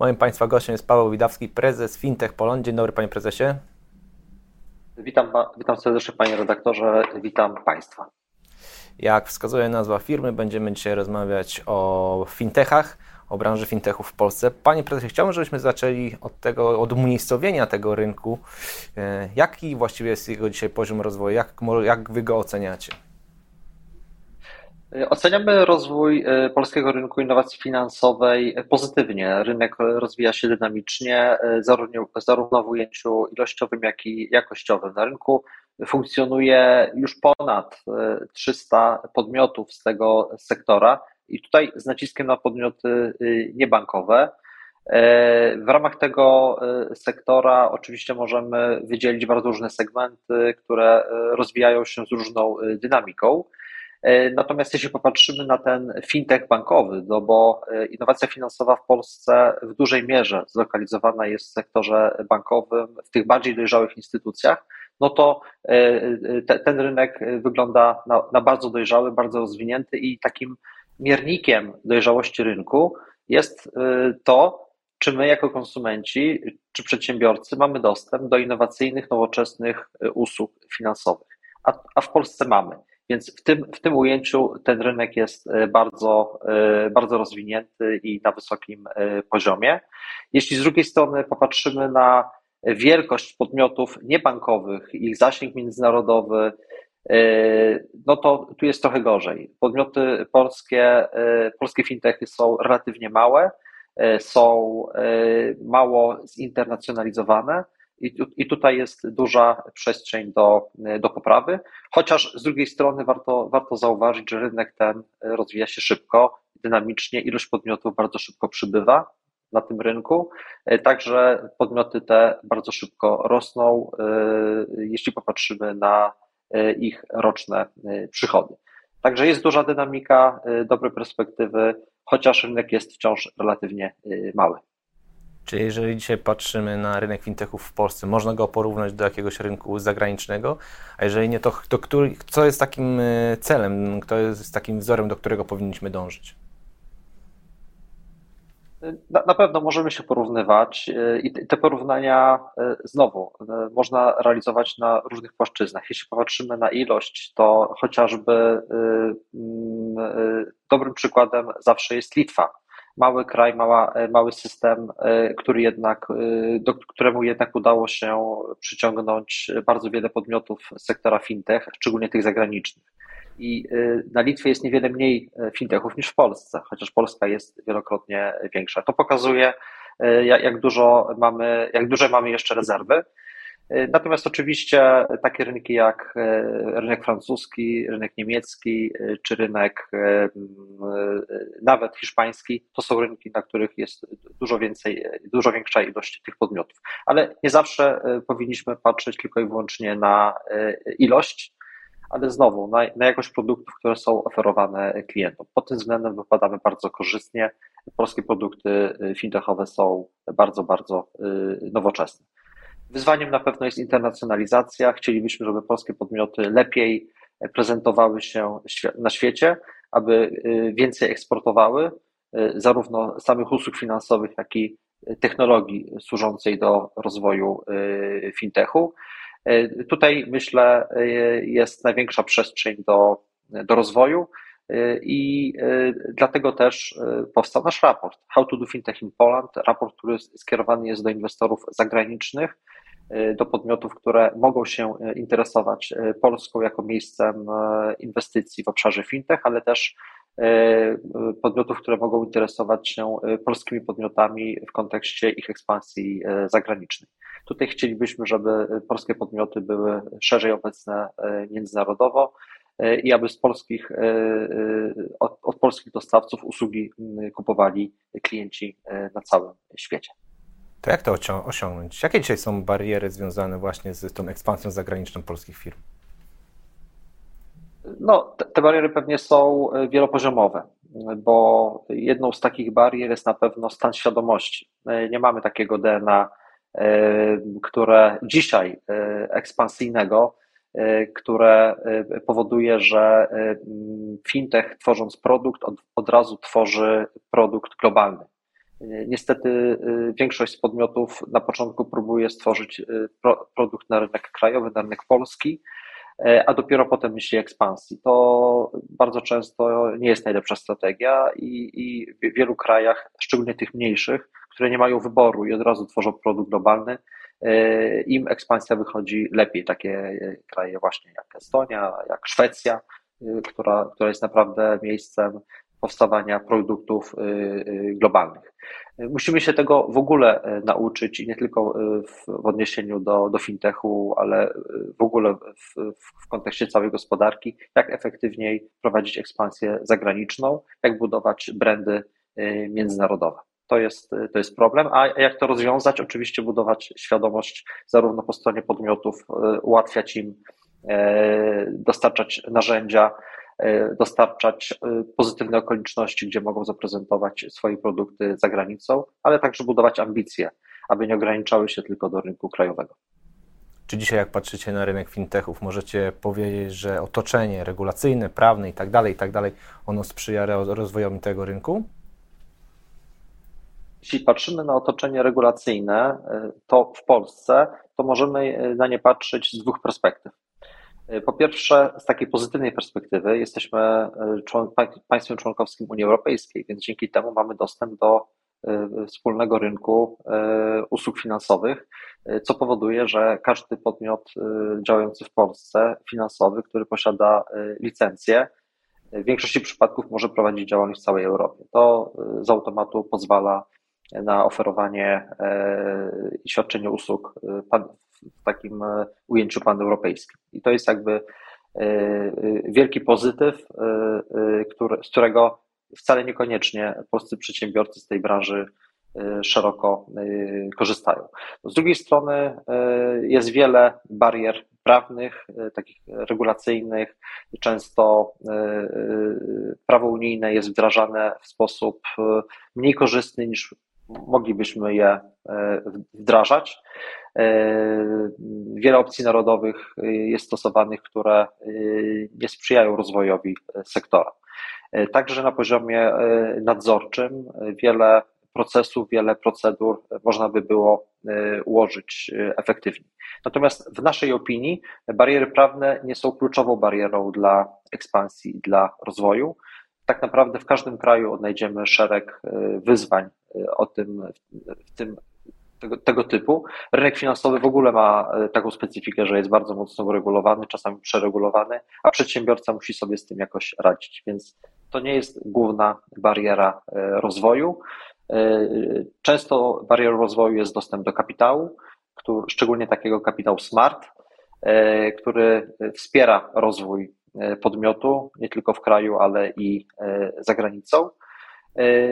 Moim Państwa gościem jest Paweł Widawski, prezes Fintech Poland. Dzień dobry Panie Prezesie. Witam, witam serdecznie Panie redaktorze, witam Państwa. Jak wskazuje nazwa firmy, będziemy dzisiaj rozmawiać o fintechach, o branży fintechów w Polsce. Panie prezesie, chciałbym, żebyśmy zaczęli od tego, od umiejscowienia tego rynku. E, jaki właściwie jest jego dzisiaj poziom rozwoju? Jak, jak Wy go oceniacie? Oceniamy rozwój e, polskiego rynku innowacji finansowej pozytywnie. Rynek rozwija się dynamicznie, e, zarówno, zarówno w ujęciu ilościowym, jak i jakościowym. Na rynku funkcjonuje już ponad 300 podmiotów z tego sektora i tutaj z naciskiem na podmioty niebankowe. E, w ramach tego sektora oczywiście możemy wydzielić bardzo różne segmenty, które rozwijają się z różną dynamiką. E, natomiast jeśli popatrzymy na ten fintech bankowy, no bo innowacja finansowa w Polsce w dużej mierze zlokalizowana jest w sektorze bankowym, w tych bardziej dojrzałych instytucjach, no to te, ten rynek wygląda na, na bardzo dojrzały, bardzo rozwinięty i takim miernikiem dojrzałości rynku jest to, czy my jako konsumenci, czy przedsiębiorcy mamy dostęp do innowacyjnych, nowoczesnych usług finansowych. A, a w Polsce mamy. Więc w tym, w tym ujęciu ten rynek jest y, bardzo, bardzo rozwinięty i na wysokim poziomie. Jeśli z drugiej strony popatrzymy na wielkość podmiotów niebankowych, ich zasięg międzynarodowy, E, no to tu jest trochę gorzej. Podmioty polskie, e, polskie fintechy są relatywnie małe, e, są mało zinternacjonalizowane i, i tutaj jest duża przestrzeń do, do poprawy, chociaż z drugiej strony warto, warto zauważyć, że rynek ten rozwija się szybko, dynamicznie, ilość podmiotów bardzo szybko przybywa na tym rynku, także podmioty te bardzo szybko rosną, jeśli popatrzymy na E, ich roczne e, przychody. Także jest duża dynamika, dobre perspektywy, chociaż rynek jest wciąż relatywnie mały. Czy jeżeli dzisiaj patrzymy na rynek fintechów w Polsce, można go porównać do jakiegoś rynku zagranicznego? A jeżeli nie, to, to który, co jest takim celem, kto jest takim wzorem, do którego powinniśmy dążyć? Na, na, pewno możemy się porównywać e, i te porównania e, znowu e, można realizować na różnych płaszczyznach. Jeśli popatrzymy na ilość, to chociażby dobrym przykładem zawsze jest Litwa. Mały kraj, mała, mały system, który jednak, do któremu jednak udało się przyciągnąć bardzo wiele podmiotów sektora fintech, szczególnie tych zagranicznych i na Litwie jest niewiele mniej e, fintechów niż w Polsce, chociaż Polska jest wielokrotnie większa. To pokazuje, e, jak dużo mamy, jak duże mamy jeszcze rezerwy. E, natomiast oczywiście takie rynki jak rynek francuski, rynek niemiecki czy rynek nawet hiszpański to są rynki, na których jest dużo więcej, dużo większa ilość tych podmiotów. Ale nie zawsze powinniśmy patrzeć tylko i wyłącznie na ilość, ale znowu na, na jakość produktów, które są oferowane klientom. Pod tym względem wypadamy bardzo korzystnie. Polskie produkty fintechowe są bardzo, bardzo nowoczesne. Wyzwaniem na pewno jest internacjonalizacja. Chcielibyśmy, żeby polskie podmioty lepiej prezentowały się na świecie, aby y, więcej eksportowały zarówno samych usług finansowych, jak i technologii służącej do rozwoju fintechu. Tutaj myślę, jest największa przestrzeń do, do rozwoju i dlatego też powstał nasz raport How to do Fintech in Poland, raport, który skierowany jest do inwestorów zagranicznych, do podmiotów, które mogą się interesować Polską jako miejscem inwestycji w obszarze fintech, ale też podmiotów, które mogą interesować się polskimi podmiotami w kontekście ich ekspansji zagranicznej. Tutaj chcielibyśmy, żeby polskie podmioty były szerzej obecne międzynarodowo i aby z polskich, od, od polskich dostawców usługi kupowali klienci na całym świecie. To jak to osiągnąć? Jakie dzisiaj są bariery związane właśnie z tą ekspansją zagraniczną polskich firm? No, te, bariery pewnie są wielopoziomowe, bo jedną z takich barier jest na pewno stan świadomości. Nie mamy takiego DNA które dzisiaj e, ekspansyjnego, e, które e, powoduje, że fintech tworząc produkt od, od razu tworzy produkt globalny. Niestety większość z podmiotów na początku próbuje stworzyć produkt na rynek krajowy, na rynek polski, a dopiero potem myśli ekspansji. To bardzo często nie jest najlepsza strategia i, i w wielu krajach, szczególnie tych mniejszych, które nie mają wyboru i od razu tworzą produkt globalny, im ekspansja wychodzi lepiej. Takie kraje właśnie jak Estonia, jak Szwecja, która, która jest naprawdę miejscem powstawania produktów globalnych. Musimy się tego w ogóle nauczyć i nie tylko w, w odniesieniu do, do fintechu, ale w ogóle w, w kontekście całej gospodarki, jak efektywniej prowadzić ekspansję zagraniczną, jak budować brandy międzynarodowe. To jest, to jest problem. A jak to rozwiązać? Oczywiście budować świadomość zarówno po stronie podmiotów, e, ułatwiać im e, dostarczać narzędzia, e, dostarczać pozytywne okoliczności, gdzie mogą zaprezentować swoje produkty za granicą, ale także budować ambicje, aby nie ograniczały się tylko do rynku krajowego. Czy dzisiaj, jak patrzycie na rynek fintechów, możecie powiedzieć, że otoczenie regulacyjne, prawne i tak dalej, i tak dalej, ono sprzyja rozwojowi tego rynku? jeśli patrzymy na otoczenie regulacyjne, y, to w Polsce, to możemy na nie patrzeć z dwóch perspektyw. Y, po pierwsze, z takiej pozytywnej perspektywy, jesteśmy państwem członkowskim Unii Europejskiej, więc dzięki temu mamy dostęp do wspólnego rynku usług finansowych, co powoduje, że każdy podmiot działający w Polsce finansowy, który posiada licencję, w większości przypadków może prowadzić działalność w całej Europie. To z automatu pozwala na oferowanie e, i świadczenie usług e, w takim e, ujęciu paneuropejskim. I to jest jakby wielki pozytyw, który, z którego wcale niekoniecznie polscy przedsiębiorcy z tej branży szeroko korzystają. Z drugiej strony jest wiele barier prawnych, takich regulacyjnych. Często prawo unijne jest wdrażane w sposób mniej korzystny niż moglibyśmy je e, wdrażać. E, wiele opcji narodowych jest stosowanych, które e, nie sprzyjają rozwojowi sektora. Także na poziomie nadzorczym wiele procesów, wiele procedur można by było ułożyć efektywniej. Natomiast w naszej opinii bariery prawne nie są kluczową barierą dla ekspansji i dla rozwoju tak naprawdę w każdym kraju odnajdziemy szereg e, wyzwań e, o tym, w tym tego, tego, typu. Rynek finansowy w ogóle ma e, taką specyfikę, że jest bardzo mocno uregulowany, czasami przeregulowany, a przedsiębiorca musi sobie z tym jakoś radzić, więc to nie jest główna bariera rozwoju. Często barierą rozwoju jest dostęp do kapitału, który, szczególnie takiego kapitału smart, który wspiera rozwój E, podmiotu, nie tylko w kraju, ale i e, za granicą. E,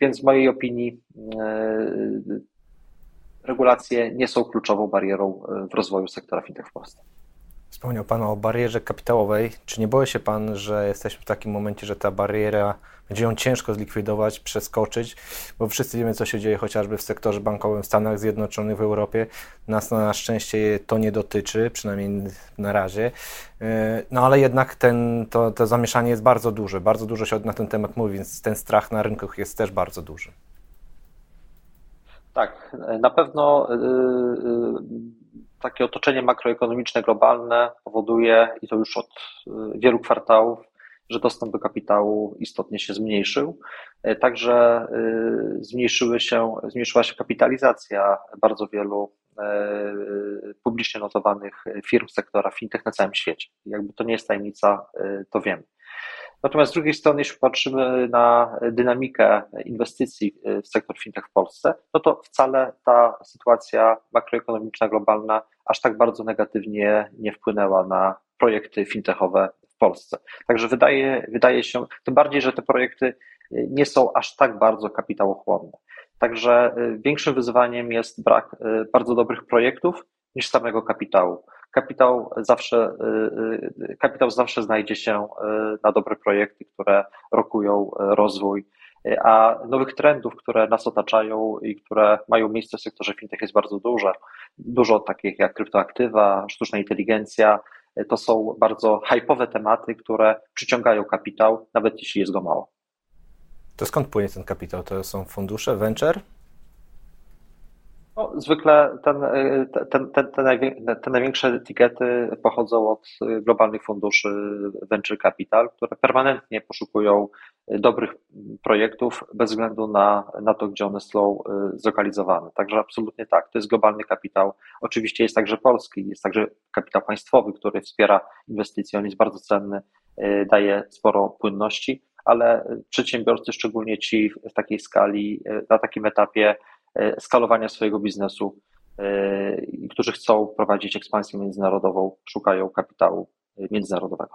więc w mojej opinii regulacje nie są kluczową barierą w rozwoju sektora fintech w Polsce. Wspomniał Pan o barierze kapitałowej. Czy nie boi się Pan, że jesteśmy w takim momencie, że ta bariera będzie ją ciężko zlikwidować, przeskoczyć, bo wszyscy wiemy, co się dzieje chociażby w sektorze bankowym w Stanach Zjednoczonych, w Europie. Nas na szczęście to nie dotyczy, przynajmniej na razie. E, no ale jednak ten, to, to zamieszanie jest bardzo duże. Bardzo dużo się na ten temat mówi, więc ten strach na rynkach jest też bardzo duży. Tak, na pewno yy, takie otoczenie makroekonomiczne globalne powoduje, i to już od y, wielu kwartałów, że dostęp do kapitału istotnie się zmniejszył. E, także y, zmniejszyły się, zmniejszyła się kapitalizacja bardzo wielu e, publicznie notowanych firm sektora fintech na całym świecie. Jakby to nie jest tajemnica, e, to wiemy. Natomiast z drugiej strony, jeśli patrzymy na dynamikę inwestycji w sektor fintech w Polsce, no to wcale ta sytuacja makroekonomiczna, globalna aż tak bardzo negatywnie nie wpłynęła na projekty fintechowe w Polsce. Także wydaje, wydaje się, tym bardziej, że te projekty nie są aż tak bardzo kapitałochłonne. Także y, większym wyzwaniem jest brak y, bardzo dobrych projektów niż samego kapitału kapitał zawsze, y, y, kapitał zawsze znajdzie się y, na dobre projekty, które rokują rozwój, a nowych trendów, które nas otaczają i które mają miejsce w sektorze fintech jest bardzo dużo. Dużo takich jak kryptoaktywa, sztuczna inteligencja, to są bardzo hypowe tematy, które przyciągają kapitał, nawet jeśli jest go mało. To skąd płynie ten kapitał? To są fundusze, venture? No, zwykle ten, ten, ten, te, największe etykiety pochodzą od globalnych funduszy venture capital, które permanentnie poszukują dobrych projektów bez względu na, na to, gdzie one są zlokalizowane. Także absolutnie tak, to jest globalny kapitał. Oczywiście jest także polski, jest także kapitał państwowy, który wspiera inwestycje, on jest bardzo cenny, daje sporo płynności, ale przedsiębiorcy, szczególnie ci w takiej skali, na takim etapie, E, skalowania swojego biznesu, e, którzy chcą prowadzić ekspansję międzynarodową, szukają kapitału e, międzynarodowego.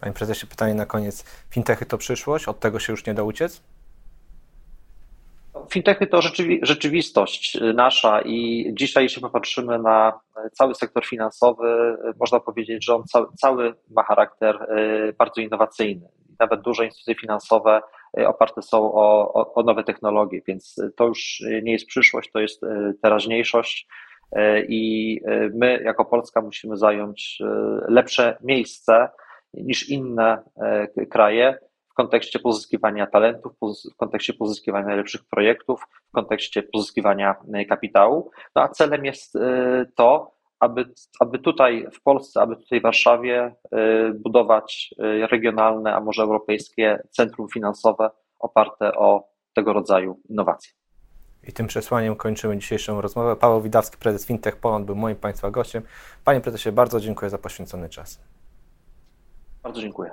Panie prezesie, pytanie na koniec. Fintechy to przyszłość? Od tego się już nie da uciec? Fintechy to rzeczywi rzeczywistość nasza i dzisiaj, jeśli popatrzymy na cały sektor finansowy, można powiedzieć, że on cały, cały ma charakter bardzo innowacyjny. Nawet duże instytucje finansowe oparte są o, o, o nowe technologie, więc to już nie jest przyszłość, to jest y, teraźniejszość y, i my jako Polska musimy zająć lepsze miejsce niż inne kraje w kontekście pozyskiwania talentów, w kontekście pozyskiwania najlepszych projektów, w kontekście pozyskiwania kapitału. No a celem jest to, aby, aby tutaj w Polsce, aby tutaj w Warszawie y, budować y, regionalne, a może europejskie centrum finansowe oparte o tego rodzaju innowacje. I tym przesłaniem kończymy dzisiejszą rozmowę. Paweł Widawski, prezes Fintech Poland, był moim Państwa gościem. Panie prezesie, bardzo dziękuję za poświęcony czas. Bardzo dziękuję.